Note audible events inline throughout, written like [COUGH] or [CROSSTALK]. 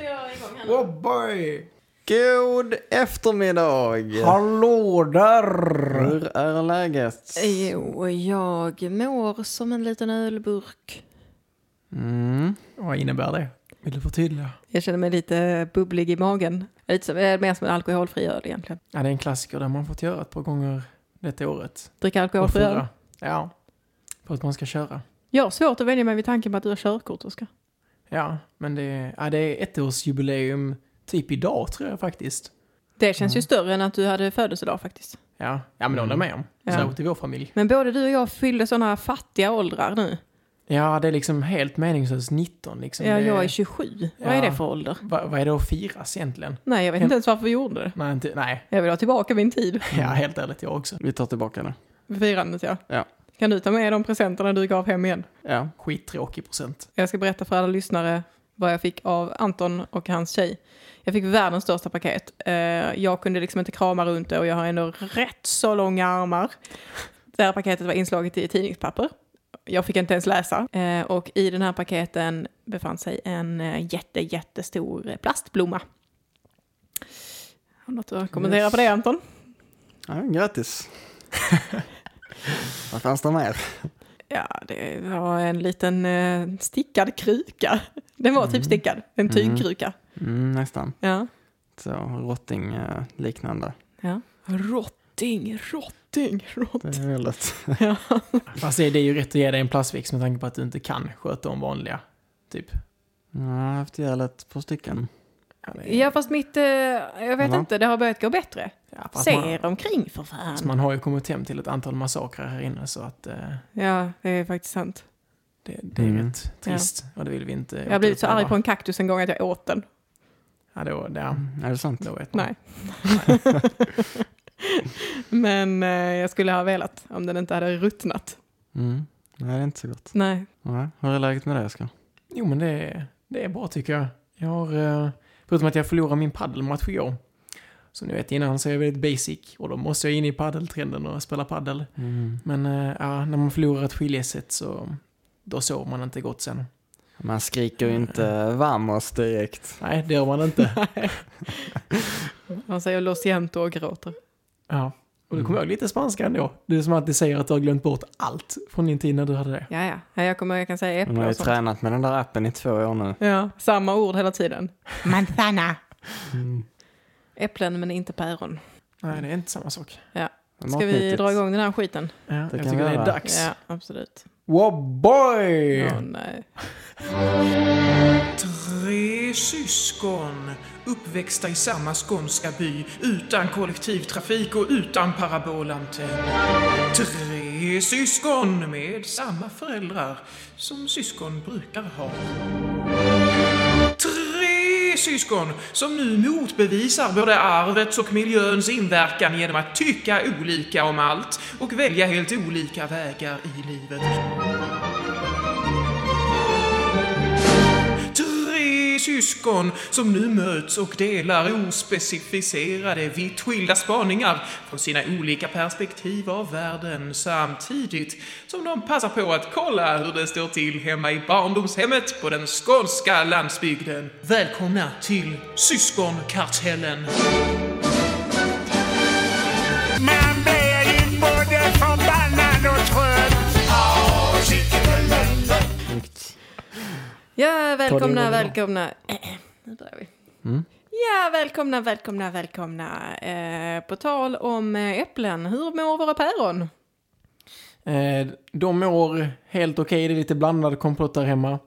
sätter jag igång här nu. Oh boy! God eftermiddag! Hallå där! Hur är läget? Jo, jag mår som en liten ölburk. Mm. Vad innebär det? Vill du förtydliga? Jag känner mig lite bubblig i magen. Lite som, eh, mer som en alkoholfri öl egentligen. Ja, det är en klassiker där man fått göra ett par gånger detta året. Dricka alkoholfri öl. Ja. För att man ska köra. Jag har svårt att vänja mig vid tanken på att du har körkort, Oskar. Ja, men det, ja, det är ettårsjubileum typ idag tror jag faktiskt. Det känns ju större än att du hade födelsedag faktiskt. Ja, ja men det håller jag med om. Ja. Särskilt i vår familj. Men både du och jag fyllde sådana fattiga åldrar nu. Ja, det är liksom helt meningslöst 19 liksom. Ja, jag är 27. Vad är Ja. det för ålder? vad, vad är det att firas egentligen? Nej, jag vet inte ens varför vi gjorde det. Nej, inte, nej. Jag vill ha tillbaka min tid. Ja, helt ärligt jag också. Vi tar tillbaka det. Firandet, ja. Ja. Kan du ta med de presenterna du gav hem igen? Ja. Skittråkig present. Jag ska berätta för alla lyssnare vad jag fick av Anton och hans tjej. Jag fick världens största paket. Eh, Jag kunde liksom inte krama runt det och jag har ändå rätt så långa armar. Det här paketet var inslaget i tidningspapper. Jag fick inte ens läsa. Eh, Och i den här paketen befann sig en eh, jätte, jättestor plastblomma. Har du något att kommentera Yes. på det Anton? ja grattis. [LAUGHS] Vad fanns det mer? Ja, det var en liten eh, stickad kruka. Den var typ Mm. stickad, en tygkruka. Mm, nästan. Ja. Så rotting eh, liknande. ja. Rotting, rotting, Det rotting. är väldigt... Ja. [LAUGHS] Fast det, det är ju rätt att ge dig en plastväxt med tanke på att du inte kan sköta om vanliga. Typ. Ja, jag har haft ihjäl ett par stycken. Ja, det är- ja, fast mitt, eh, jag vet Ja. inte, det har börjat gå bättre. Ja, Se man, er omkring för fan. man har ju kommit hem till ett antal massakrer här inne så att eh, Ja, det är faktiskt sant. det, det är Mm. rätt trist. Och det vill vi inte Jag blivit så arg på en kaktus en gång att jag åt den. Ja, då, det, ja, Är det sant? då vet man. Nej. [LAUGHS] Men eh, jag skulle ha velat om den inte hade ruttnat. Mm. Nej, det är inte så gott. Nej. Nej. Hur är läget med det, Oskar? Jo, men det, är- det är bra tycker jag. Jag har, eh, förutom att jag förlorade min paddelmatch igår. Som ni vet innan så är jag väldigt basic och då måste jag in i paddeltrenden och spela paddel. Mm. Men eh, ja, när man förlorar ett skiljeset så då sover man inte gott sen. Man skriker ju inte vamos direkt. Nej, det gör man inte. [LAUGHS] Man säger lo siento och gråter. ja. Och du kommer ihåg lite spanska ändå. Du är som alltid säger att du har glömt bort allt från din tid när du hade det. Ja, ja. ja jag, kommer, jag kan säga har äpple ju och sånt. tränat med den där appen i två år nu. Ja, samma ord hela tiden. [LAUGHS] Manzana. Mm. Äpplen men inte päron. Nej, det är inte samma sak. Ska vi dra igång den här skiten? Ja, jag kan tycker vi det är dags. Ja, absolut. Wow boy! Åh nej. Tre syskon uppväxta i samma skånska by utan kollektivtrafik och utan parabolantenn. Tre syskon med samma föräldrar som syskon brukar ha. Syskon som nu motbevisar både arvets och miljöns inverkan genom att tycka olika om allt och välja helt olika vägar i livet. Syskon som nu möts och delar ospecificerade, vitt skilda spaningar från sina olika perspektiv av världen samtidigt som de passar på att kolla hur det står till hemma i barndomshemmet på den skånska landsbygden. Välkomna till Syskonkartellen! Ja, välkomna, välkomna. [CLEARS THROAT] Nu börjar vi. Mm. Ja, välkomna, välkomna, välkomna. Eh, på tal om eh, äpplen, hur mår våra päron? Eh, de mår helt okej, det är lite blandad kompott där hemma.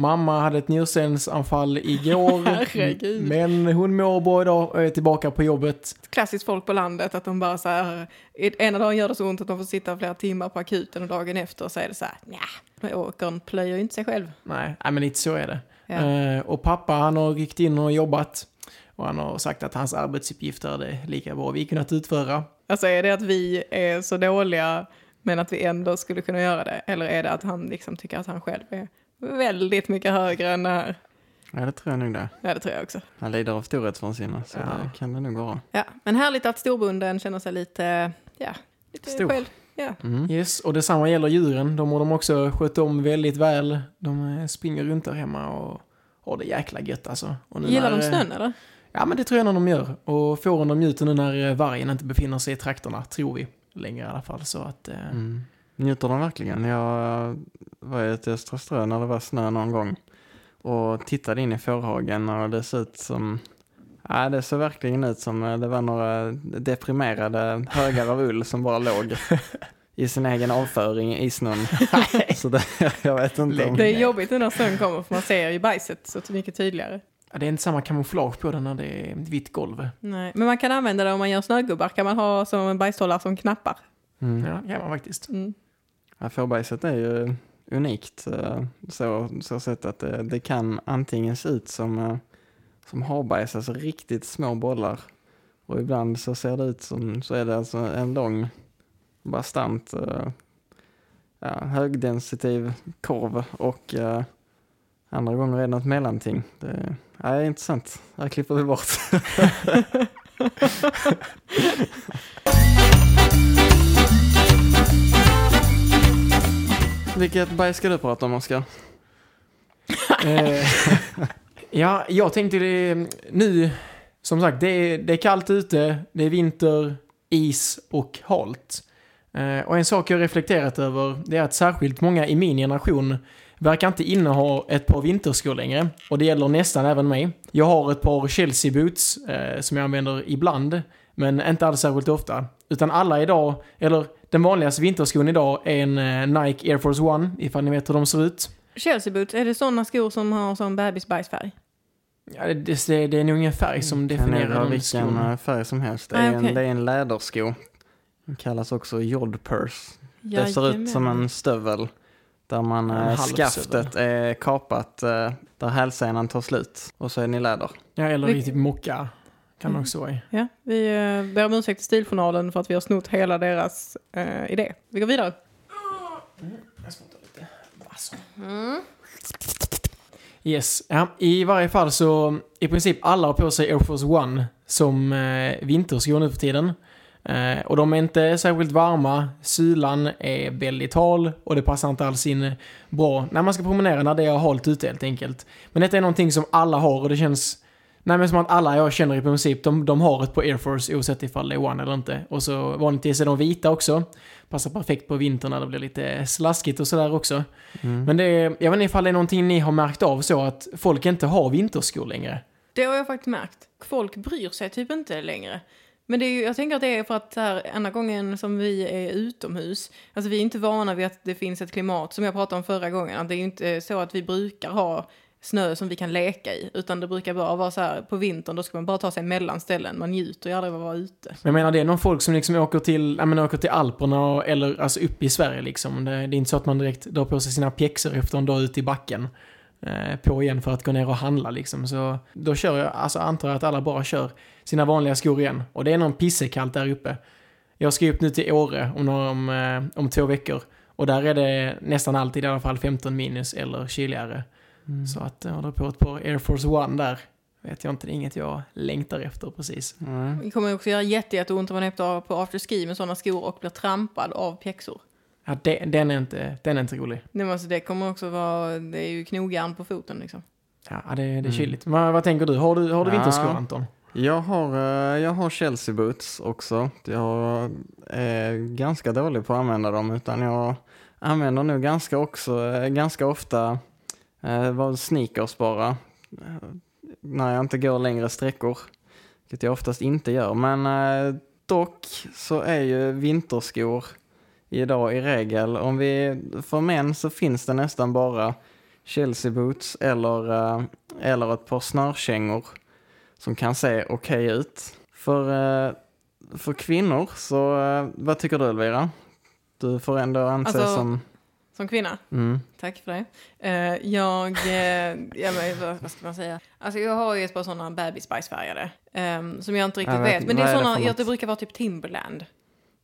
Mamma hade ett njurstensanfall igår, [LAUGHS] men hon mår bra idag och är tillbaka på jobbet. Klassiskt folk på landet, att de bara så här, ena dagen gör det så ont att de får sitta flera timmar på akuten och dagen efter så är det så här, nja, åkern plöjer ju inte sig själv. Nej, nej men lite så är det. Ja. Eh, och pappa han har ryckt in och jobbat. Och han har sagt att hans arbetsuppgifter är lika bra vi kunnat utföra. Alltså är det att vi är så dåliga men att vi ändå skulle kunna göra det? Eller är det att han liksom tycker att han själv är väldigt mycket högre än det här? Ja, det tror jag nog det. Ja, det tror jag också. Han lider av storhetsvansinne, så Ja. det kan det nog vara. Ja, men härligt att storbunden känner sig lite, ja, lite Stor. själv. Ja. Mm. Yes, och detsamma gäller djuren. De har de också skött om väldigt väl. De eh, springer runt där hemma och har det jäkla gött alltså. Och nu Gillar när, de eh, snön eller? Ja, men det tror jag nog de gör. Och fåren de njuter nu när eh, vargen inte befinner sig i trakterna, tror vi. Längre i alla fall. Så att, Mm. Njuter de verkligen? Jag var i ett Östra Strö när det var snö någon gång och tittade in i fårhagen och det såg ut som Ja, det såg verkligen ut som eh, det var några deprimerade högar av ull som bara låg i sin egen avföring i snön. Så det, [LAUGHS] jag vet inte om... Det är jobbigt när snön kommer för man ser ju bajset så mycket tydligare. ja, det är inte samma kamouflage på den när det är ett vitt golv. Nej. Men man kan använda det om man gör snögubbar. Kan man ha som en bajshållare som knappar. Mm. Ja, det kan man faktiskt. Mm. Ja, fårbajset är ju unikt eh, så, så sätt att det, det kan antingen se ut som, eh, som harbajs, alltså riktigt små bollar. Och ibland så ser det ut som, så är det alltså en lång, bastant, eh, ja, högdensitiv korv och eh, andra gånger är det något mellanting. Det, ja, det är intressant. Här klipper vi bort. [LAUGHS] [LAUGHS] Vilket bajs ska du prata om, Oskar? [LAUGHS] Eh, ja, jag tänkte det nu, som sagt, det är, det är kallt ute, det är vinter, is och halt. Eh, och en sak jag reflekterat över, det är att särskilt många i min generation verkar inte inneha ett par vinterskor längre. Och det gäller nästan även mig. Jag har ett par Chelsea boots eh, som jag använder ibland, men inte alls särskilt ofta. Utan alla idag, eller den vanligaste vinterskon idag är en eh, Nike Air Force One, ifall ni vet hur de ser ut. Chelsea boots, är det sådana skor som har sån bebisbajsfärg? Ja, det, det, det är nog ingen färg som Kan definierar den vilken skon. eh, färg som helst. Det Ah, är, en, det är en lädersko. Den kallas också jodpurse. Det ser ut som en stövel. Där man, En eh, skaftet är kapat, där hälsenan tar slut. Och så är den i läder. Ja, eller i typ mocka. Kan Mm. också vara i. Ja, vi eh, ber om ursäkt till Stiljournalen för att vi har snott hela deras eh, idé. Vi går vidare. Yes, ja, i varje fall så i princip alla har på sig Air Force One som eh, vinterskor nu för tiden. Eh, och de är inte särskilt varma, sylan är väldigt hal och det passar inte alls in bra när man ska promenera när det är halt ute helt enkelt. Men detta är någonting som alla har och det känns Nej men som att alla jag känner i princip, de, de har ett på Air Force oavsett ifall det är One eller inte. Och så vanligtvis är de vita också. Passar perfekt på vintern när det blir lite slaskigt och sådär också. Mm. Men det är, jag vet inte ifall det är någonting ni har märkt av så att folk inte har vinterskor längre. Det har jag faktiskt märkt. Folk bryr sig typ inte längre. Men det är ju, jag tänker att det är för att här, enda gången som vi är utomhus, alltså vi är inte vana vid att det finns ett klimat, som jag pratade om förra gången, att det är ju inte så att vi brukar ha snö som vi kan leka i, utan det brukar bara vara så här, på vintern då ska man bara ta sig mellan ställen, man njuter ju aldrig av att vara ute. Men jag menar det är någon folk som liksom åker till, ja, men åker till Alperna och, eller alltså upp i Sverige liksom. Det, det är inte så att man direkt drar på sig sina pjäxor efter en dag ute i backen. Eh, på igen för att gå ner och handla liksom. Så då kör jag, alltså antar jag att alla bara kör sina vanliga skor igen. Och det är någon pissekallt där uppe. Jag ska upp nu till Åre om, några- om, eh, om två veckor. Och där är det nästan alltid i alla fall 15 minus eller kyligare. Mm. Så att jag håller på ett par Air Force One där. Vet jag inte, det är inget jag längtar efter precis. Mm. Det kommer också göra jätte, jätteont om man är på, afterski med sådana skor och blir trampad av pjäxor. Ja, det, den, är inte, den är inte rolig. Nej, men alltså, det kommer också vara, det är ju knogjärn på foten liksom. Ja, det, det är Mm. kyligt. Men vad tänker du? Har du, har du Ja. vinterskor Anton? Jag har, eh, jag har Chelsea boots också. Jag är ganska dålig på att använda dem utan jag använder nog ganska, också, eh, ganska ofta eh, var sneakers bara. Eh, när jag inte går längre sträckor. Vilket jag oftast inte gör. Men eh, dock så är ju vinterskor idag i regel, om vi, för män så finns det nästan bara Chelsea boots eller, eller ett par snörkängor som kan se okej ut. För, för kvinnor så, vad tycker du Elvira? Du får ändå anses Alltså- som... Som kvinna. Mm. Tack för det. Eh, jag, uh, ja, men, vad, ska man säga? Alltså jag har ju ett par sådana bebisbajsfärgade. um, som jag inte riktigt Jag vet. vet- Men det är det sådana, för ja, det brukar vara typ Timberland.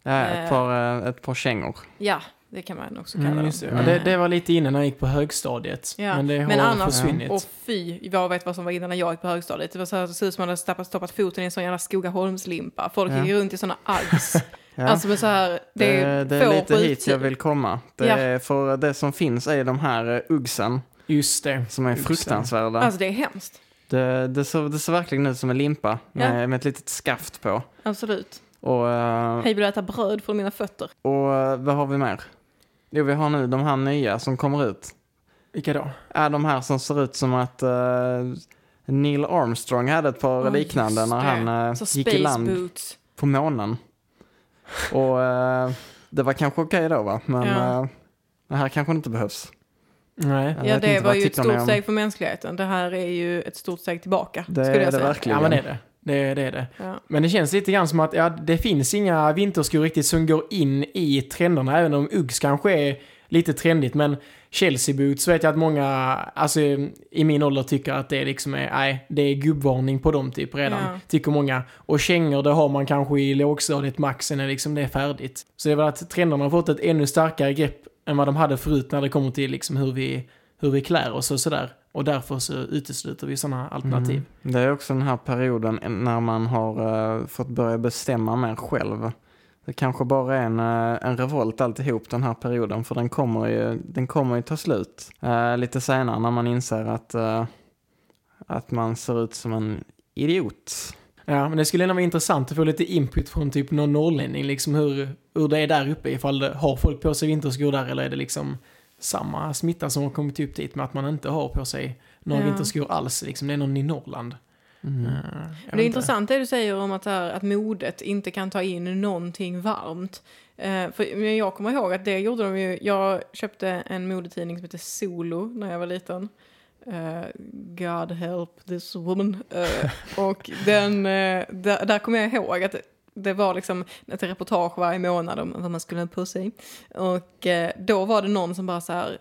Ja, ett, Eh. par, eh, ett par kängor. Ja, det kan man också kalla Mm, dem. just det. Mm. Ja, det, det var lite inne när jag gick på högstadiet. Ja, Men det har men annars- försvunnit. Och fy, jag vet vad som var innan när jag gick på högstadiet. Det var så här, det såg ut som att man hade stoppat, stoppat foten i en sån jävla Skogaholmslimpa. Folk Ja. gick runt i såna Uggs. [LAUGHS] Ja. Alltså med så här, det är, det, det är lite hit jag vill komma. Det Ja. är, för det som finns är de här uh, uggsen Just det. som är det. fruktansvärda. Alltså det är hemskt. Det, det, ser, det ser verkligen ut som en limpa med, Ja. med ett litet skaft på. Absolut. Och, eh, Hej vill du äta bröd från mina fötter? och eh, vad har vi mer? Jo, vi har nu de här nya som kommer ut. Vilka då? Är de här som ser ut som att eh, Neil Armstrong hade ett par Ja, liknande när det. han eh, gick i land boots. på månen. Och eh, det var kanske okej då va? Men Ja. eh, det här kanske inte behövs. Nej. Jag Ja, det var ju ett stort steg för mänskligheten. Det här är ju ett stort steg tillbaka, Det skulle är jag det säga. verkligen. Ja, men det är det. Det, det är det. Ja. Men det känns lite grann som att ja, det finns inga vinterskor riktigt som går in i trenderna, även om Uggs kanske är lite trendigt. Men Chelsea boots vet jag att många, alltså i min ålder tycker att det liksom är, nej, det är gubbvarning på dem typ redan. Ja. Tycker många. Och kängor, det har man kanske i lågstadiet maxen när liksom det är färdigt. Så det är väl att trenderna har fått ett ännu starkare grepp än vad de hade förut när det kommer till liksom hur vi, hur vi klär oss och sådär. Och därför så utesluter vi sådana alternativ. Mm. Det är också den här perioden när man har eh, fått börja bestämma mer själv. Det kanske bara är en, eh, en revolt alltihop den här perioden för den kommer ju, den kommer ju ta slut eh, lite senare när man inser att, eh, att man ser ut som en idiot. Ja, men det skulle ändå vara intressant att få lite input från typ någon norrlänning, liksom hur, hur det är där uppe, ifall det, har folk på sig vinterskor där eller är det liksom samma smitta som har kommit upp dit med att man inte har på sig några Ja. vinterskor alls, liksom det är någon i Norrland. Mm. Eh, det är inte. intressant det du säger om att, här, att modet inte kan ta in någonting varmt. Eh, för jag kommer ihåg att det gjorde de ju. Jag köpte en modetidning som heter Solo när jag var liten. Eh, God help this woman. Eh, [LAUGHS] och den, eh, där, där kommer jag ihåg att det var liksom ett reportage varje månad om vad man skulle ha på sig. Och eh, då var det någon som bara så här,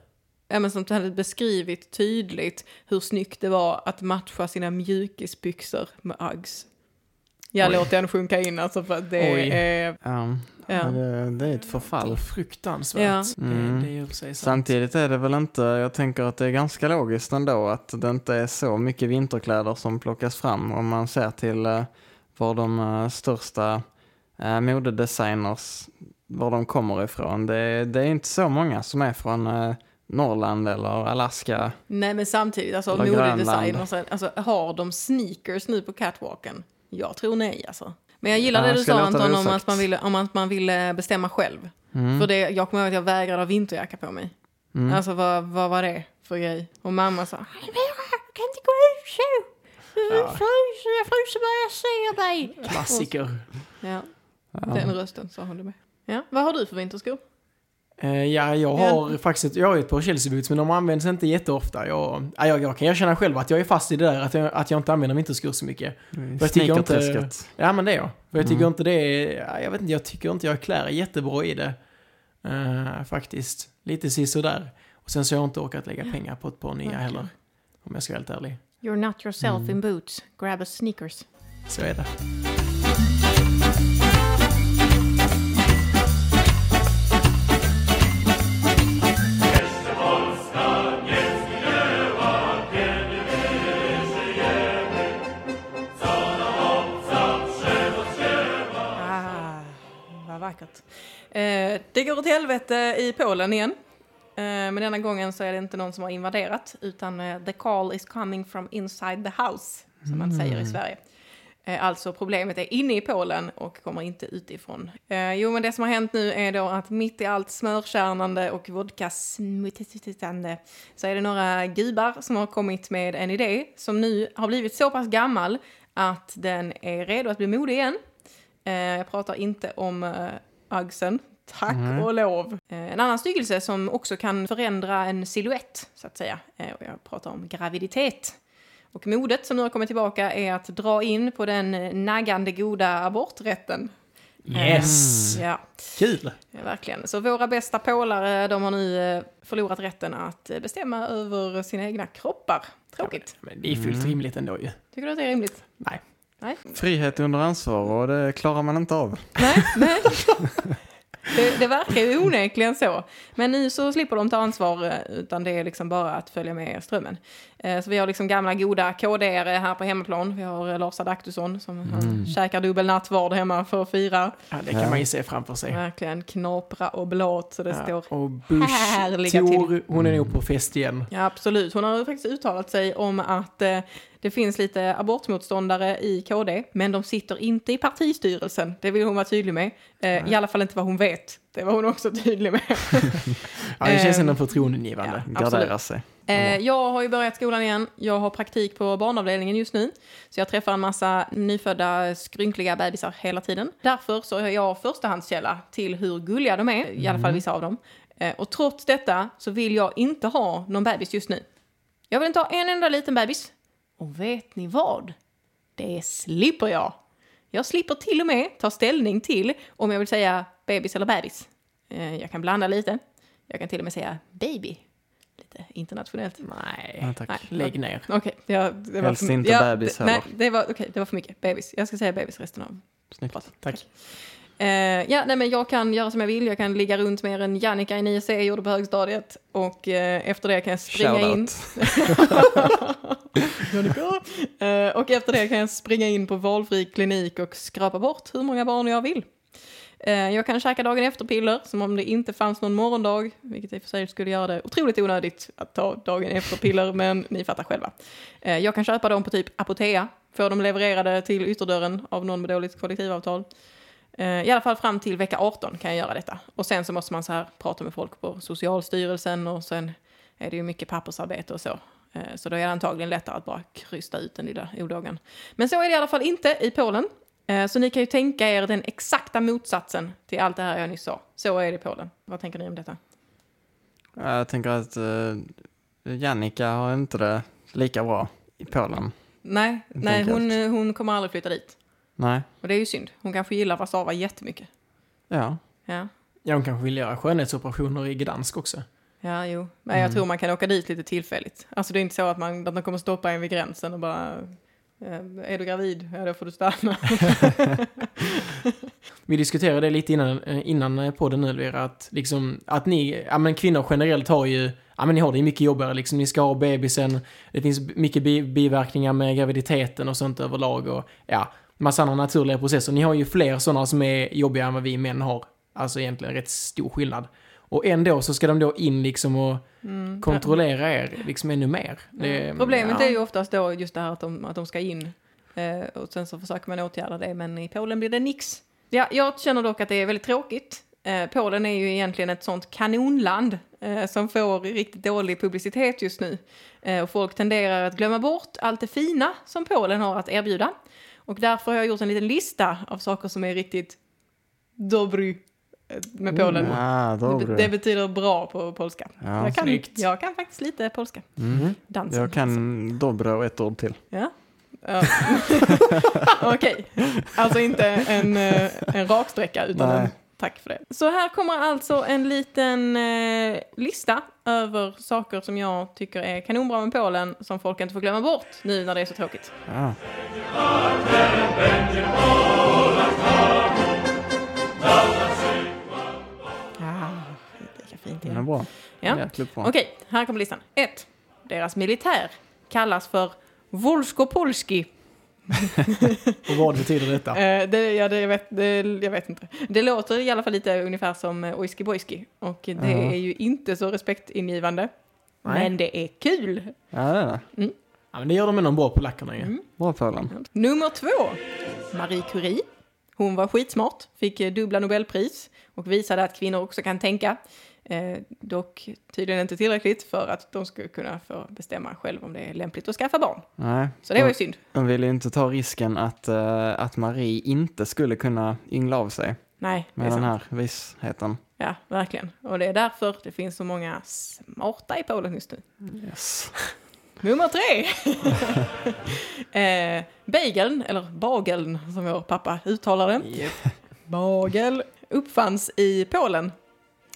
ja, men som hade beskrivit tydligt hur snyggt det var att matcha sina mjukisbyxor med Uggs. Jag Oj. låter den sjunka in alltså för att det Oj. är... Ja, Ja. det, det är ett Det är förfall. fruktansvärt. Ja. Mm. Det, det är sig sant. Samtidigt är det väl inte, jag tänker att det är ganska logiskt ändå att det inte är så mycket vinterkläder som plockas fram om man ser till eh, var de eh, största eh, modedesigners, var de kommer ifrån. Det, det är inte så många som är från eh, Norrland eller Alaska. Nej men samtidigt, alltså modedesigners, alltså har de sneakers nu på catwalken? Jag tror nej alltså. Men jag gillar det jag du sa Anton om att, man ville, om att man ville bestämma själv. Mm. För det, jag kommer ihåg att jag vägrade ha vinterjacka på mig. Mm. Alltså vad, vad var det för grej? Och mamma sa, "Nej, Vera, du kan inte gå ut så. Ja. jag fryser bara jag ser dig. Klassiker. Ja, Ja. den rösten sa hon det med. Ja, vad har du för vinterskor? Eh, ja, jag har faktiskt ett, jag har ett par Chelsea boots, men de används inte jätteofta. Jag, ja, jag, jag kan erkänna själv att jag är fast i det där, att jag, att jag inte använder vinterskor så mycket. jag tycker inte- Sneakerträsket. Ja, men det är jag. För jag tycker Mm. inte det är, ja, jag vet inte, jag tycker inte jag klär jättebra i det. Eh, faktiskt. Lite sisådär. Och sen så har jag inte orkat lägga pengar på ett par nya Okej. heller. Om jag ska vara helt ärlig. You're not yourself Mm. in boots. Grab a sneakers. Så är det. Ah, vad vackert. Eh, det går åt helvete i Polen igen. Eh, men denna gången så är det inte någon som har invaderat, utan eh, the call is coming from inside the house, som man säger i Sverige. Eh, alltså problemet är inne i Polen och kommer inte utifrån. Jo, men det som har hänt nu är då att mitt i allt smörkärnande och vodka-smuttande så är det några gubbar som har kommit med en idé som nu har blivit så pass gammal att den är redo att bli modig igen. Jag pratar inte om Uggsen, tack och lov. Eh, en annan styggelse som också kan förändra en silhuett, så att säga. Eh, och jag pratar om graviditet. Och modet som nu har kommit tillbaka är att dra in på den naggande goda aborträtten. Yes! Ja, Kul! ja, verkligen. Så våra bästa polare, de har nu förlorat rätten att bestämma över sina egna kroppar. Tråkigt. Men det är fullt rimligt ändå ju. Tycker du att det är rimligt? Nej. Nej? Frihet under ansvar och det klarar man inte av. Nej, nej. [LAUGHS] Det, det verkar ju onekligen så. Men nu så slipper de ta ansvar, eh, utan det är liksom bara att följa med strömmen. Eh, Så vi har liksom gamla goda KD-are här på hemmaplan. Vi har eh, Lars Adaktusson som han käkar dubbel nattvard hemma för att fira. Ja, det kan man ju se framför sig. Verkligen knapra och blåt så det Ja, står och Bush, härliga Tor, hon är nog på fest igen. Ja, absolut. Hon har faktiskt uttalat sig om att eh, det finns lite abortmotståndare i KD, men de sitter inte i partistyrelsen. Det vill hon vara tydlig med. Eh, I alla fall inte vad hon vet. Det var hon också tydlig med. [LAUGHS] Ja, det känns Ehm, ändå förtroendeingivande. ja. Absolut. Gardera sig. Eh, jag har ju börjat skolan igen. Jag har praktik på barnavdelningen just nu. Så jag träffar en massa nyfödda skrynkliga bebisar hela tiden. Därför så är jag förstahandskälla till hur gulliga de är, i alla fall vissa av dem. Eh, och trots detta så vill jag inte ha någon bebis just nu. Jag vill inte ha en enda liten bebis. Och vet ni vad? Det slipper jag. Jag slipper till och med ta ställning till om jag vill säga bebis eller bebis. Eh, jag kan blanda lite. Jag kan till och med säga baby. Lite internationellt. Nej, Ja, tack. Nej. lägg ner. Okej, ja, det var Helst för, inte ja, bebis det, Nej, heller. det var, okej, det var för mycket. Bebis. Jag ska säga bebis resten av Snyggt. pratet. Tack. Eh, ja, nej, men jag kan göra som jag vill. Jag kan ligga runt mer än Jannica i 9C gjorde på högstadiet. Och eh, efter det kan jag springa in. [LAUGHS] Eh, och efter det kan jag springa in på valfri klinik och skrapa bort hur många barn jag vill. Jag kan käka dagen efter-piller som om det inte fanns någon morgondag, vilket i och för sig skulle göra det otroligt onödigt att ta dagen efter-piller, men ni fattar själva. Jag kan köpa dem på typ Apotea, få dem levererade till ytterdörren av någon med dåligt kollektivavtal. Eh, I alla fall fram till vecka 18 kan jag göra detta. Och sen så måste man så här prata med folk på Socialstyrelsen och sen är det ju mycket pappersarbete och så. Eh, Så då är det antagligen lättare att bara krysta ut den lilla odagen. Men så är det i alla fall inte i Polen. Eh, Så ni kan ju tänka er den exakta motsatsen till allt det här jag nyss sa. Så är det i Polen. Vad tänker ni om detta? Jag tänker att uh, Jannica har inte det lika bra i Polen. Nej, nej hon, hon kommer aldrig flytta dit. Nej. Och det är ju synd. Hon kanske gillar Warszawa jättemycket. Ja. Ja, Ja, hon kanske vill göra skönhetsoperationer i Gdansk också. ja jo. Men jag tror man kan åka dit lite tillfälligt. Alltså det är inte så att, man, att de kommer stoppa en vid gränsen och bara... eh, Är du gravid? Ja, då får du stanna. [LAUGHS] [LAUGHS] Vi diskuterade det lite innan, eh, innan podden nu, Elvira, att, liksom, att ni, ja men kvinnor generellt har ju, ja men ni har det ju mycket jobbigare liksom, ni ska ha bebisen, det finns mycket bi biverkningar med graviditeten och sånt överlag och ja, massa andra naturliga processer. Ni har ju fler sådana som är jobbiga än vad vi män har. Alltså egentligen rätt stor skillnad. Och ändå så ska de då in liksom och kontrollera er liksom ännu mer. Det, Problemet ja. är ju oftast då just det här att de, att de ska in eh, och sen så försöker man åtgärda det men i Polen blir det nix. Ja, jag känner dock att det är väldigt tråkigt. Eh, Polen är ju egentligen ett sånt kanonland eh, som får riktigt dålig publicitet just nu. Eh, och folk tenderar att glömma bort allt det fina som Polen har att erbjuda. Och därför har jag gjort en liten lista av saker som är riktigt dobry eh, med Polen. Ah, det, då be- det betyder bra på polska. Ja, jag, kan, snyggt. jag kan faktiskt lite polska. Mm. Dansen. Jag kan dobro och ett ord till. Ja. ja. [LAUGHS] Okej, alltså inte en, eh, en raksträcka utan Nej. en tack för det. Så här kommer alltså en liten eh, lista över saker som jag tycker är kanonbra med Polen som folk inte får glömma bort nu när det är så tråkigt. Ja. Ja, lika fint Den är igen. bra. Ja. Jäkligt bra. Okej, här kommer listan. 1. Deras militär kallas för Volskopolski. [LAUGHS] Och vad betyder detta? Eh, det, ja, det, jag, vet, det, jag vet inte. Det låter i alla fall lite ungefär som uh, Oiski Boiski. Och det Ja. är ju inte så respektingivande. Nej. Men det är kul. Ja, det är det. Ja, men det gör de ändå bra polackerna ju. Mm. Bra Polen. Nummer två. Marie Curie. Hon var skitsmart, fick eh, dubbla Nobelpris och visade att kvinnor också kan tänka. Eh, dock tydligen inte tillräckligt för att de skulle kunna få bestämma själv om det är lämpligt att skaffa barn. Nej. Så det var ju synd. de ville ju inte ta risken att, eh, att Marie inte skulle kunna yngla av sig Nej, med den här visheten. Ja, verkligen. Och det är därför det finns så många smarta i Polen just nu. Yes. [LAUGHS] Nummer tre! [LAUGHS] eh, bageln, eller bageln som vår pappa uttalar det. Japp. Bagel uppfanns i Polen.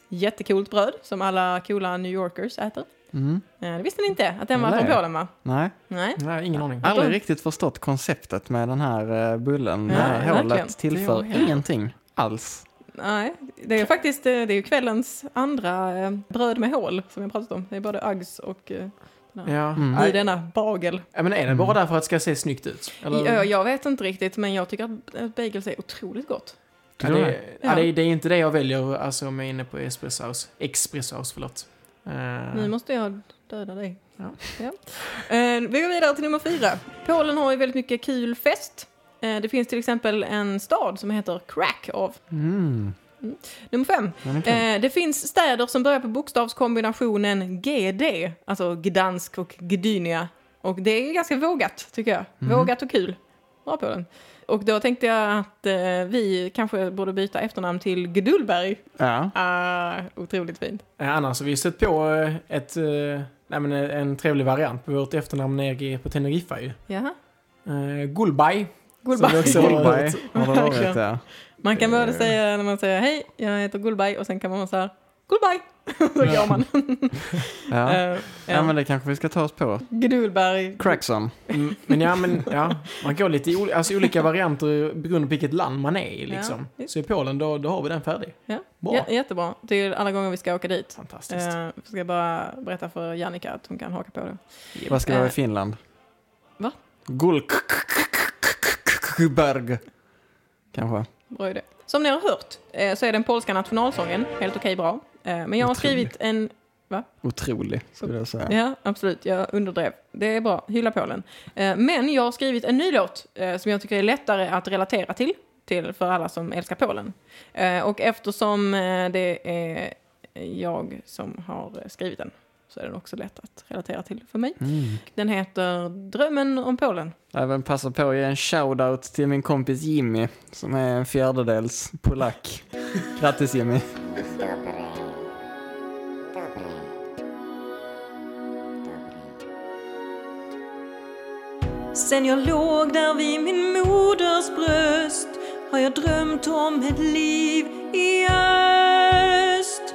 Jättekult bröd som alla coola New Yorkers äter. Mm. Eh, det visste ni inte, att den var Nej. från Polen va? Nej, Nej. Nej, ingen aning. aldrig riktigt förstått konceptet med den här eh, bullen. Det här verkligen. hålet tillför Det var- ja. ingenting alls. Nej, det är faktiskt eh, det är kvällens andra eh, bröd med hål som jag pratat om. Det är både Uggs och eh, Ja. Mm. i Nej, denna bagel. ja, men är det bara därför att det ska se snyggt ut? Eller? Jag, jag vet inte riktigt, men jag tycker att eh, bagels är otroligt gott. Ja, det, det? ja, det, är- det är inte det jag väljer alltså, om jag är inne på espresso house. Expresso house, förlåt. Eh, Nu måste jag döda dig. Ja. Ja. Eh, vi går vidare till nummer fyra. Polen har ju väldigt mycket kul fest. Eh, det finns till exempel en stad som heter Krakow. Mm. Nummer fem. Är. Eh, det finns städer som börjar på bokstavskombinationen GD, alltså Gdansk och Gdynia. Och det är ganska vågat, tycker jag. Mhm. Vågat och kul. Bra på den. Och då tänkte jag att eh, vi kanske borde byta efternamn till Gdulberg. Ja. Ah, otroligt fint. Eh, annars har vi sett på eh, ett, eh, nej, men eh, en trevlig variant på vårt efternamn nere på Teneriffa ju. Jaha. Uh, Gulbay. Gulbay. Har Gullberg varit [LAUGHS] Verkligen. ja. Man kan både Eh. säga när man säger hej, jag heter Gulbay och sen kan man säga Gulbay. [LAUGHS] Så går man. [LAUGHS] Ja. Eh, ja, men det kanske vi ska ta oss på. Gdulberg. Crackson. Mm, men ja, men ja, man går lite i alltså, olika varianter beroende på vilket land man är i liksom. Ja. Så i Polen, då, då har vi den färdig. Ja. Bra. J- jättebra. Till alla gånger vi ska åka dit. Fantastiskt. Uh, ska jag bara berätta för Jannica att hon kan haka på det. Vad ska det vara i Eh. Finland? Va? Gullberg. Kanske. Bra idé. Som ni har hört så är den polska nationalsången helt okej bra. Eh, men jag har Otrolig. skrivit en... Otrolig, skulle jag säga. Ja, absolut. Jag underdrev. Det är bra. Hylla Polen. Eh, men jag har skrivit en ny låt eh, som jag tycker är lättare att relatera till. Till för alla som älskar Polen. Och eftersom det är jag som har skrivit den så är den också lätt att relatera till för mig. Mm. Den heter Drömmen om Polen. Jag vill passa på att ge en shout-out till min kompis Jimmy som är en fjärdedels polack. Grattis Jimmy. Sen jag låg där vid min moders bröst har jag drömt om ett liv i öst.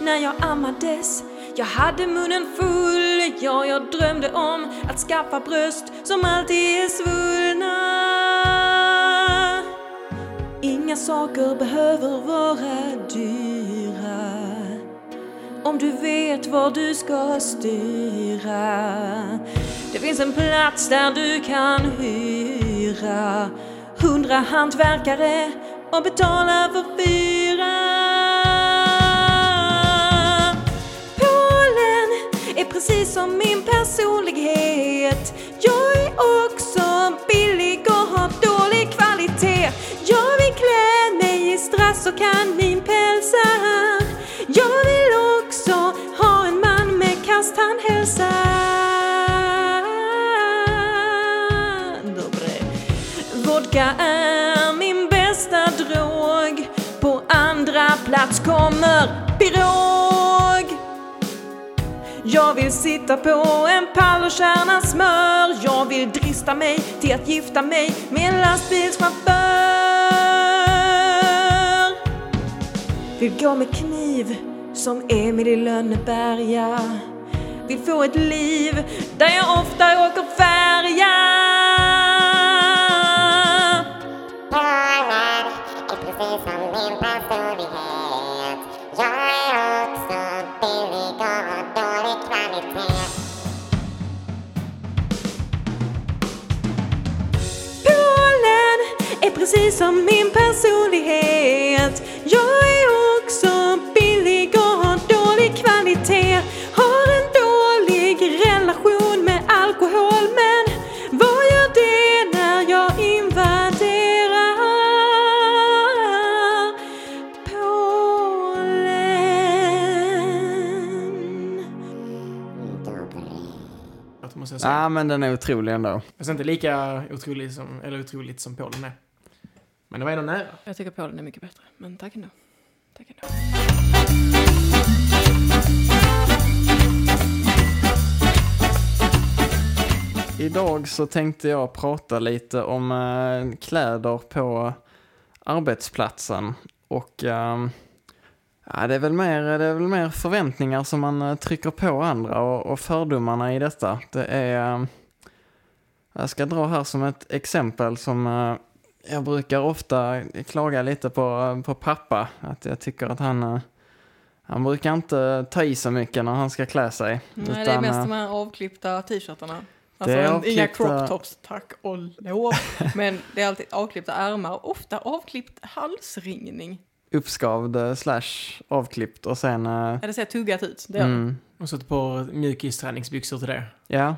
När jag ammades, jag hade munnen full. Ja, jag drömde om att skaffa bröst som alltid är svullna. Inga saker behöver vara dyra om du vet var du ska styra. Det finns en plats där du kan hyra hundra hantverkare och betala för fyra. Polen är precis som min personlighet. Jag är också billig och har dålig kvalitet. Jag vill klä mig i strass och kaninpälsar. Jag vill också ha en man med kasttandhälsa. Vodka är min bästa drog. På andra plats kommer pirog. Jag vill sitta på en pall och kärna smör. Jag vill drista mig till att gifta mig med en lastbilschaufför. Vill gå med kniv som Emil i Lönneberga. Vill få ett liv där jag ofta åker färja. Polen är precis som min personlighet. Jag är också billig och har dålig kvalitet. Polen är precis som min personlighet. Jag är säga. Ja, men den är otrolig ändå. Fast inte lika otrolig som, eller otroligt som Polen är. Men det var ändå nära. Jag tycker Polen är mycket bättre, men tack ändå. Tack ändå. Idag så tänkte jag prata lite om eh, kläder på arbetsplatsen. Och eh, ja, det, är väl mer, det är väl mer förväntningar som man eh, trycker på andra och, och fördomarna i detta. Det är... Eh, jag ska dra här som ett exempel som eh, jag brukar ofta klaga lite på, på pappa. Att jag tycker att han, han brukar inte ta i så mycket när han ska klä sig. Nej, det är Utan, mest de här avklippta t-shirtarna. Alltså Det är en- inga avklippta- crop tops, tack och lov. [LAUGHS] Men det är alltid avklippta ärmar, ofta avklippt halsringning. Uppskavd eh, slash avklippt och sen... eh, Ja, det ser tuggat ut. Det gör det. mm, Och så ett par mjukisträningsbyxor till det. ja,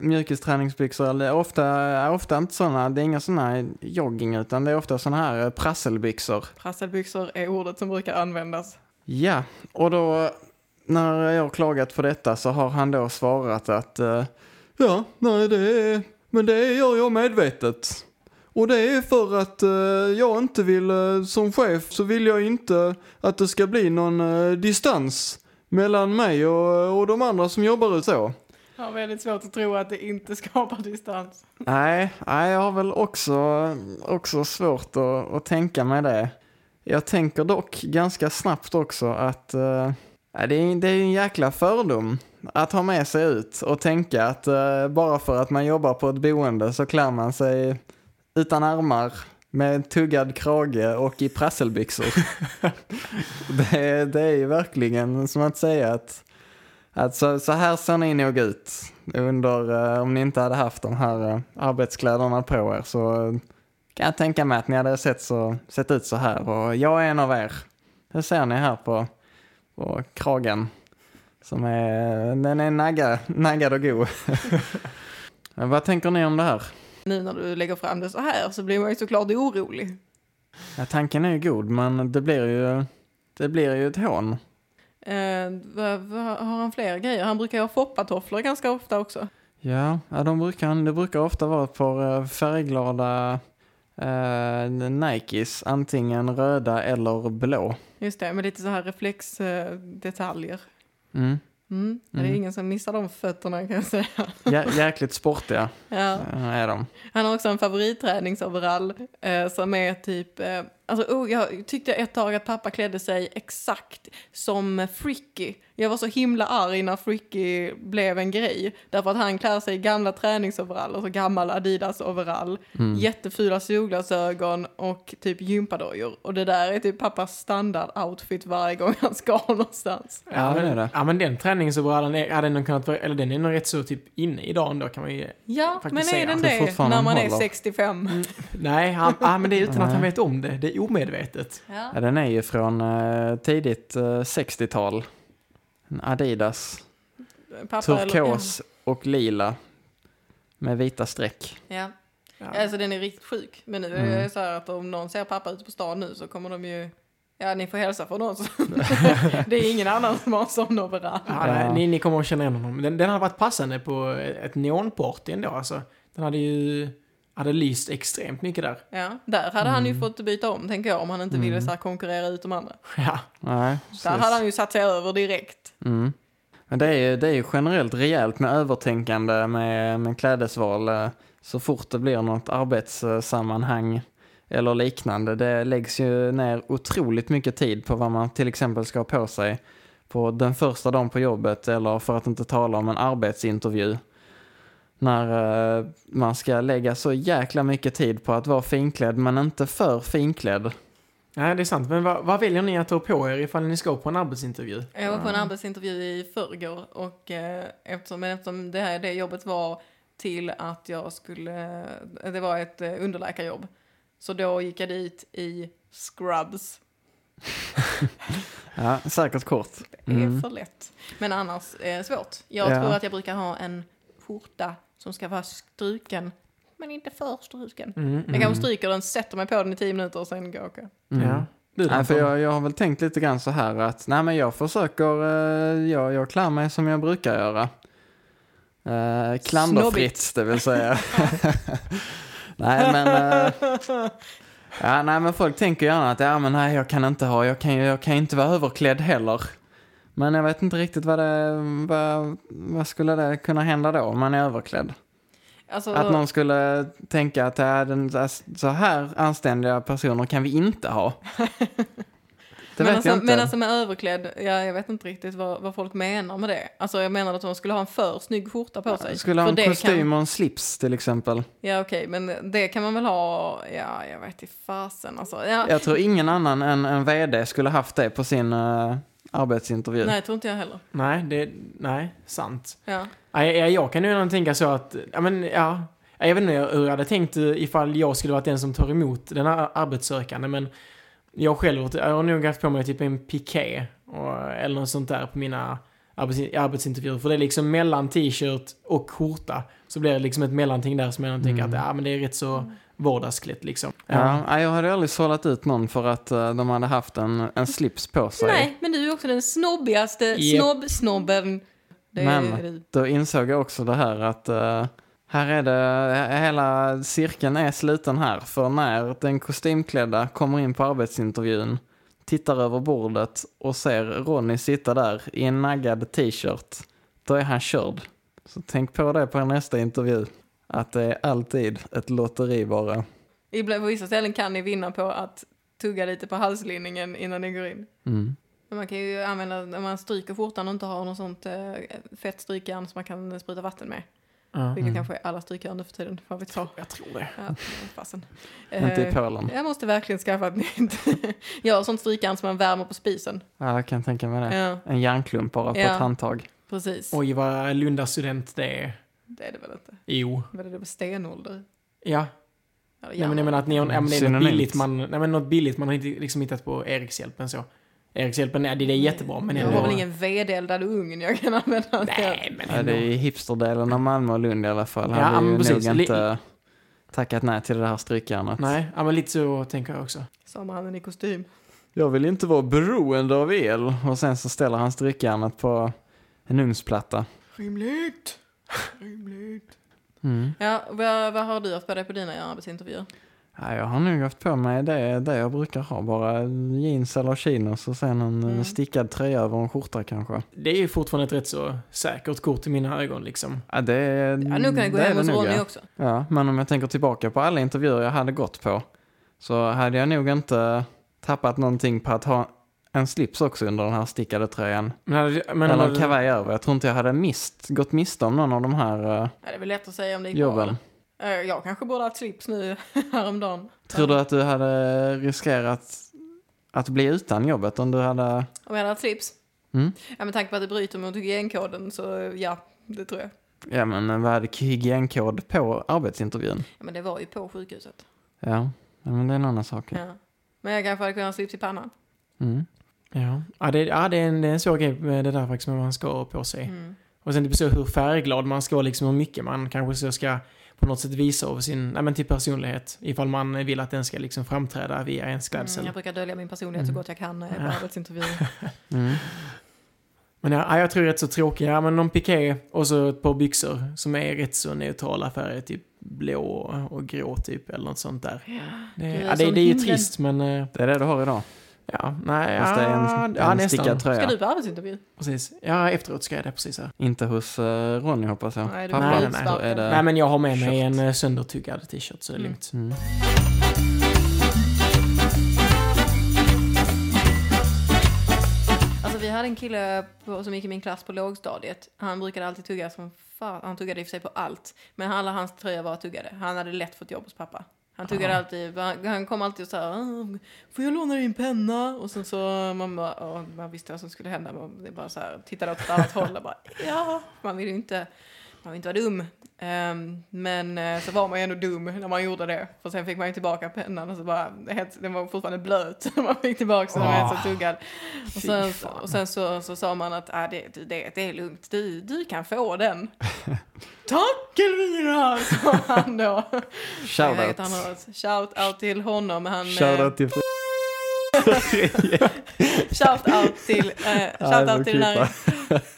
mjukisträningsbyxor. Eller ofta, är ofta inte sådana, det är inga sådana jogging utan det är ofta sådana här eh, prasselbyxor. Prasselbyxor är ordet som brukar användas. Ja, och då när jag har klagat på detta så har han då svarat att eh, ja, nej det är, men det gör jag medvetet. Och det är för att eh, jag inte vill, eh, som chef så vill jag inte att det ska bli någon eh, distans mellan mig och, och de andra som jobbar ut så. Jag har väldigt svårt att tro att det inte [LAUGHS] skapar distans. Nej, nej jag har väl också, också svårt att, att tänka mig det. Jag tänker dock ganska snabbt också att eh, det, är, det är en jäkla fördom att ha med sig ut och tänka att eh, bara för att man jobbar på ett boende så klär man sig utan armar med tuggad krage och i prasselbyxor. [LAUGHS] det, det är ju verkligen som att säga att, att så, så här ser ni nog ut under, eh, om ni inte hade haft de här eh, arbetskläderna på er så kan jag tänka mig att ni hade sett, så, sett ut så här och jag är en av er. Det ser ni här på, på kragen. Som är, den är nagga, naggad och god. [LAUGHS] Vad tänker ni om det här? Nu när du lägger fram det så här så blir man ju såklart orolig. Ja, tanken är ju god men det blir ju, det blir ju ett hån. Eh, vad, vad, har han fler grejer? Han brukar ju ha foppatofflor ganska ofta också. Ja, ja de brukar, det brukar ofta vara ett par eh, färgglada eh, Nikes, antingen röda eller blå. Just det, med lite så här reflexdetaljer. Mm. Mm. Det är Mm. ingen som missar de fötterna kan jag säga. Jä, jäkligt sportiga Ja. eh, är de. Han har också en favoritträningsoverall eh, som är typ, eh, alltså oh, jag tyckte ett tag att pappa klädde sig exakt som Fricky. Jag var så himla arg när Fricky blev en grej. Därför att han klär sig i gamla träningsoverall, alltså gammal Adidas-overall, Mm. jättefula solglasögon och typ gympadojor. Och det där är typ pappas standard-outfit varje gång han ska [LAUGHS] någonstans. Ja, det är det. Ja, men den träningsoverallen är, hade nog kunnat vara, eller den är nog rätt så typ inne idag ändå kan man ju... Ja, Faktiskt men är den det när man är håller. 65? Nej, han, ah, men det är utan att han vet om det. Det är omedvetet. Ja. Ja, den är ju från eh, tidigt eh, 60-tal. En Adidas, Pappa eller- turkos och lila med vita streck. Ja. Ja. Alltså den är riktigt sjuk. Men nu är Mm. det så här att om någon ser pappa ute på stan nu så kommer de ju... Ja, ni får hälsa från oss. [LAUGHS] det är ingen annan som har en sån overall. Ja, Ja. nej, Ni, ni kommer att känna igen honom. Den, den hade varit passande på ett neonparty ändå. Alltså. Den hade ju hade lyst extremt mycket där. Ja, där hade han Mm. ju fått byta om, tänker jag, om han inte ville så här konkurrera ut de andra. Ja, Nej, Där precis. hade han ju satt sig över direkt. Mm. Men det är, ju, det är ju generellt rejält med övertänkande med, med klädesval. Så fort det blir något arbetssammanhang eller liknande. Det läggs ju ner otroligt mycket tid på vad man till exempel ska ha på sig på den första dagen på jobbet eller för att inte tala om en arbetsintervju. När eh, man ska lägga så jäkla mycket tid på att vara finklädd men inte för finklädd. nej, det är sant. Men vad, vad väljer ni att ta på er ifall ni ska på en arbetsintervju? Jag var på en arbetsintervju i förrgår och eh, eftersom, men eftersom det här det jobbet var till att jag skulle, det var ett eh, underläkarjobb. Så då gick jag dit i scrubs. [LAUGHS] Ja, säkert kort. Det är Mm. för lätt. Men annars eh, svårt. Jag Ja. tror att jag brukar ha en skjorta som ska vara struken, men inte för struken. Mm, Jag kanske stryker den, sätter mig på den i tio minuter och sen går jag. Mm. Ja. Nej, för jag, jag har väl tänkt lite grann så här att nej men jag försöker, eh, jag, jag klär mig som jag brukar göra. Eh, klanderfritt, det vill säga. [LAUGHS] [LAUGHS] nej men, eh, ja, nej men folk tänker gärna att ja men nej jag kan inte ha, jag kan, jag kan inte vara överklädd heller. Men jag vet inte riktigt vad det, vad, vad skulle det kunna hända då om man är överklädd? Alltså, Att någon skulle tänka att ja, den, så här anständiga personer kan vi inte ha. [LAUGHS] Det men, alltså, men alltså med överklädd, ja, jag vet inte riktigt vad, vad folk menar med det. Alltså jag menar att de skulle ha en för snygg skjorta på sig. Skulle ha en kostym Kan, och en slips till exempel. ja okej, men det kan man väl ha, ja jag vet inte fasen alltså. Ja, Jag tror ingen annan än en vd skulle haft det på sin eh, arbetsintervju. Nej, tror inte jag heller. Nej, det, nej, sant. Ja. Nej, jag, jag kan ju ändå tänka så att, ja men ja, jag vet inte hur jag hade tänkt ifall jag skulle varit den som tar emot den här arbetssökande, men jag själv jag har nog haft på mig typ en piké och, eller något sånt där på mina arbetsintervjuer. För det är liksom mellan t-shirt och skjorta. Så blir det liksom ett mellanting där som jag tänker att ja, men det är rätt så vardagsklätt liksom. Ja, jag hade aldrig sållat ut någon för att eh, de hade haft en, en slips på sig. Nej, men du är också den snobbigaste Japp. snobb-snobben. Men- är. Då insåg jag också det här att eh, här är det, hela cirkeln är sluten här. För när den kostymklädda kommer in på arbetsintervjun, tittar över bordet och ser Ronny sitta där i en naggad t-shirt, då är han körd. Så tänk på det på nästa intervju. Att det är alltid ett lotteri bara. Ibland- På vissa ställen kan ni vinna på att tugga lite på halslinningen innan ni går in. Mm. Men man kan ju använda, när man stryker skjortan och inte har något sånt eh, fett strykjärn som man kan spruta vatten med. Ja, Vilket kanske är alla strykjärn nu för tiden, vad vet jag. jag tror det. Ja, fasen. Inte i Eh, Polen. Jag måste verkligen skaffa ett nytt. [LAUGHS] jag har sånt strykjärn som man värmer på spisen. Ja, jag kan tänka mig det. Ja, En järnklump bara på Ja. ett handtag. precis. Oj, vad Lunda student det är. Det är det väl inte? Jo. Vad är det med stenålder? Ja, nej, men jag menar att ni har, ja, men det är något billigt man, nej, men något billigt man har inte liksom hittat på Erikshjälpen så. Erikshjälpen, nej, det det är jättebra men Jag har väl ingen vedeldad ugn jag kan använda. Nej, men Ja, det är i hipsterdelen av Malmö och Lund i alla fall. Ja, Hade ju precis. nog inte tackat nej till det här strykjärnet. Nej, ja, men lite så tänker jag också. Sa mannen i kostym. Jag vill inte vara beroende av el. Och sen så ställer han strykjärnet på en ugnsplatta. Rimligt. Rimligt. Mm. Ja, vad, vad har du haft på dig på dina arbetsintervjuer? Ja, jag har nog haft på mig det, det jag brukar ha. Bara jeans eller chinos och sen en Mm. stickad tröja över en skjorta kanske. Det är ju fortfarande ett rätt så säkert kort i mina ögon liksom. Ja, det, Ja, nu kan jag gå det är hem hos Ronny också. Ja, men om jag tänker tillbaka på alla intervjuer jag hade gått på så hade jag nog inte tappat någonting på att ha en slips också under den här stickade tröjan. Men, hade, men Eller en kavaj över. Jag tror inte jag hade mist, gått miste om någon av de här eh, Ja, det är väl lätt att säga om det gick bra. jobben. eller? Eh, Jag kanske borde ha haft slips nu [LAUGHS] häromdagen. Tror du att du hade riskerat att bli utan jobbet om du hade... Om jag hade haft slips? Mm. Ja, med tanke på att det bryter mot hygienkoden så ja, det tror jag. Ja, men vad hade hygienkod på arbetsintervjun? Ja, men det var ju på sjukhuset. Ja, ja men det är en annan sak. Ja. Men jag kanske hade kunnat ha slips i pannan. Mm. Ja, ja, det, ja det, är en, det är en svår grej med det där faktiskt med vad man ska ha på sig. Mm. Och sen typ så hur färgglad man ska vara, liksom hur mycket man kanske så ska på något sätt visa av sin, nej men typ personlighet. Ifall man vill att den ska liksom framträda via ens klädsel. Mm, jag brukar dölja min personlighet så gott jag kan när jag är på arbetsintervjuer. [LAUGHS] Mm. Men ja, jag tror det är rätt så tråkigt. Ja, men någon piké och så ett par byxor som är rätt så neutrala färger. Typ blå och grå typ, eller något sånt där. Det, är ja, det, som det är ju himlen. trist, men... eh, Det är det du har idag. Ja, nej, Fast det är ja, en, ja en nästan. stickad tröja. Ska du på arbetsintervju? Precis. Ja, efteråt ska jag det precis här. Inte hos uh, Ronny hoppas jag. Nej, du Pappa, så utsparkad. är det... Nej, men jag har med mig en uh, söndertuggad t-shirt, så det är Mm. lugnt. Mm. Alltså vi hade en kille på, som gick i min klass på lågstadiet. Han brukade alltid tugga som fan. Han tuggade i och för sig på allt. Men alla hans tröjor var tuggade. Han hade lätt fått jobb hos pappa. Han tuggade alltid, han, han kom alltid och sa "Ah, Får jag låna din penna? Och sen så man bara, åh, man visste vad som skulle hända. Man det bara så här, tittade åt ett annat håll och bara, ja. Man vill ju inte, man vill inte vara dum. Ehm, men eh, så var man ju ändå dum när man gjorde det. För sen fick man ju tillbaka pennan och så bara, helt, den var fortfarande blöt. [LAUGHS] man fick tillbaka den, den var helt så tuggad. Och sen, och sen så, så sa man att ah, det, det, det är lugnt, du, du kan få den. [LAUGHS] Tack Elvira, [LAUGHS] sa han då. Har ett shout out till honom. Han, eh, Shoutout till [LAUGHS] shout out till, eh, Ja, shout out till, den var här,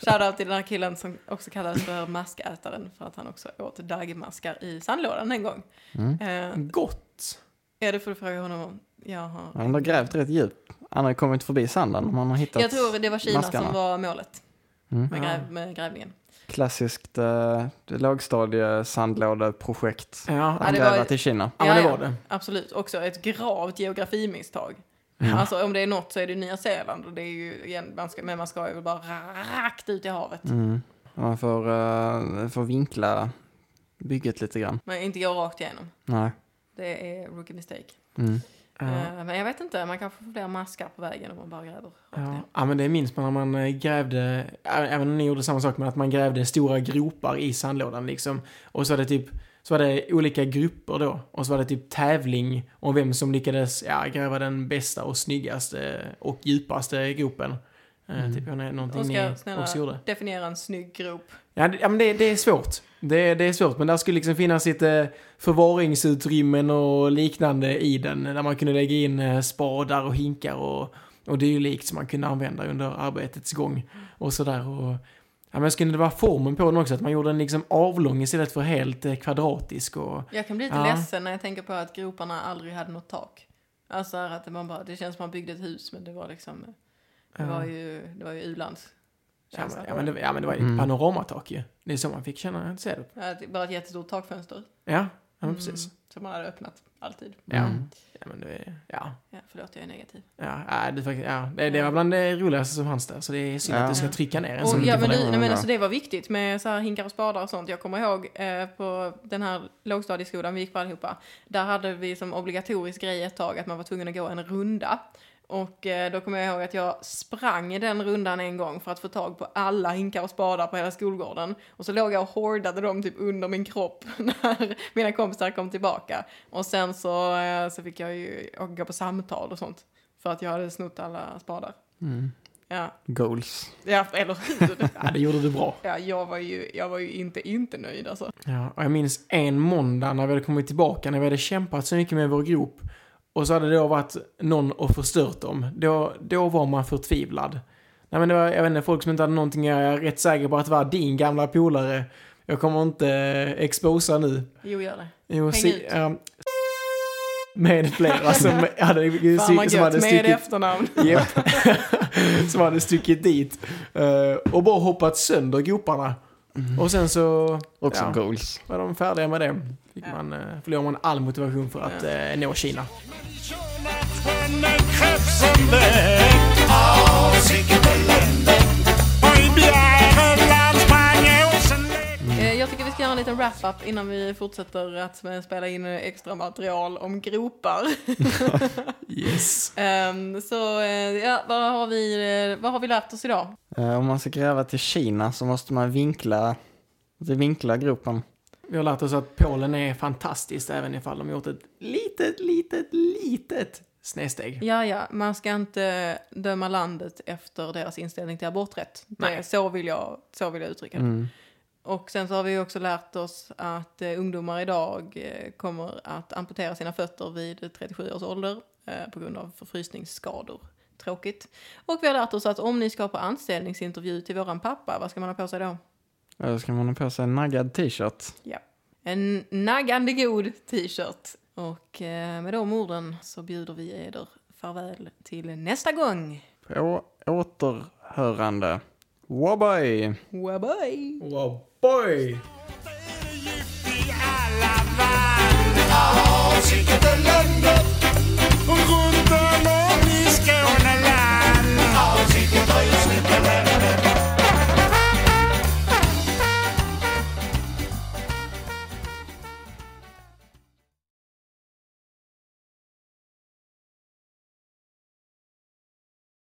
shout out till den här killen som också kallades för maskätaren för att han också åt daggmaskar i sandlådan en gång. Mm. Eh, Gott! ja, det får du fråga honom om. Jag, har, Han har grävt rätt djupt. Han har kommit förbi sanden. Man har hittat jag tror det var Kina maskarna. som var målet Mm. med, gräv, med grävningen. klassiskt eh, lågstadiesandlådeprojekt. Ja, Ja, Han det gräva var- till Kina. ja men det Ja, var ja. det. Absolut, också ett gravt geografimisstag. Alltså om det är något så är det Nya Zeeland och det är ju igen, man ska, men man ska ju bara rakt ut i havet. Mm. Man får, uh, får vinkla bygget lite grann. Men inte gå rakt igenom. Nej. Det är rookie mistake. Mm. Ja. Eh, Men jag vet inte, man kanske får fler maskar på vägen om man bara gräver Ja. ja, men det minns man när man eh, grävde, även om ni gjorde samma sak, men att man grävde stora gropar i sandlådan liksom. Och så var det typ, så var det olika grupper då. Och så var det typ tävling om vem som lyckades ja, gräva den bästa och snyggaste och djupaste gropen. Mm. Typ, någonting Oskar, ni snälla, också gjorde. definiera en snygg grop. Ja, det, ja men det, det är svårt. Det, det är svårt, men där skulle liksom finnas lite förvaringsutrymmen och liknande i den. Där man kunde lägga in eh, spadar och hinkar och, och dylikt som man kunde använda under arbetets gång. Och sådär. Och, ja, men skulle det vara formen på den också? Att man gjorde den liksom avlång istället för helt eh, kvadratisk. Och, Jag kan bli lite Ja. ledsen när jag tänker på att groparna aldrig hade något tak. Alltså att man bara, det känns som att man byggde ett hus men det var liksom, det Ja. var ju, det var ju u-lands. ja, men, ja, men det, ja, men det var ju Mm. ett panoramtak ju. Det är så man fick känna, se det. Ja, det- Bara ett jättestort takfönster. Ja, ja men Mm, precis. Som man hade öppnat, alltid. Ja, Mm. ja men det är, ja. Ja, förlåt, jag är negativ. Ja, det, är faktiskt- ja, det, det var bland det roligaste som fanns där. Så det är synd Ja. att du ska trycka ner en Och, sån ja, men, det. nej, men alltså, det var viktigt med så här hinkar och spadar och sånt. Jag kommer ihåg eh, på den här lågstadieskolan vi gick på allihopa. Där hade vi som obligatorisk grej ett tag att man var tvungen att gå en runda. Och eh, då kommer jag ihåg att jag sprang den rundan en gång för att få tag på alla hinkar och spadar på hela skolgården. Och så låg jag och hårdade dem typ under min kropp [LAUGHS] när mina kompisar kom tillbaka. Och sen så, eh, så fick jag ju gå på samtal och sånt. För att jag hade snott alla spadar. Mm. Ja, Goals. ja eller hur? [LAUGHS] Ja, det gjorde du bra. Ja, jag var ju, jag var ju inte, inte nöjd alltså. Ja, och jag minns en måndag när vi hade kommit tillbaka, när vi hade kämpat så mycket med vår grop. Och så hade det då varit någon och förstört dem. Då, då var man förtvivlad. Nej men det var, jag vet inte, folk som inte hade någonting, jag är rätt säker på att det var din gamla polare. Jag kommer inte eh, exposa nu. Jo, gör det. Jo, Häng si, ut. ja, med flera [LAUGHS] som hade, som hade gött, med stuckit, efternamn. [LAUGHS] Japp. [LAUGHS] som hade stuckit dit. eh, och bara hoppat sönder groparna. Och sen så Också Ja. goals. var de färdiga med det. Fick man, eh, förlorade man all motivation för att eh, nå Kina. Krepsande ska göra en liten wrap-up innan vi fortsätter att spela in extra material om gropar. [LAUGHS] Yes. Ehm, så eh, ja, vad har, vi, eh, vad har vi lärt oss idag? Eh, om man ska gräva till Kina så måste man vinkla, vinkla gropen. Vi har lärt oss att Polen är fantastiskt även ifall de gjort ett litet, litet, litet snedsteg. Ja, ja, man ska inte döma landet efter deras inställning till aborträtt. Det, Nej. så, vill jag, så vill jag uttrycka det. Mm. Och sen så har vi också lärt oss att eh, ungdomar idag eh, kommer att amputera sina fötter vid 37 års ålder eh, på grund av förfrysningsskador. Tråkigt. Och vi har lärt oss att om ni ska på anställningsintervju till våran pappa, vad ska man ha på sig då? Ja, Då ska man ha på sig en naggad t-shirt. Ja. En naggande god t-shirt. Och eh, med de orden så bjuder vi er farväl till nästa gång. På återhörande. Bye bye! Wow, boy. Oh,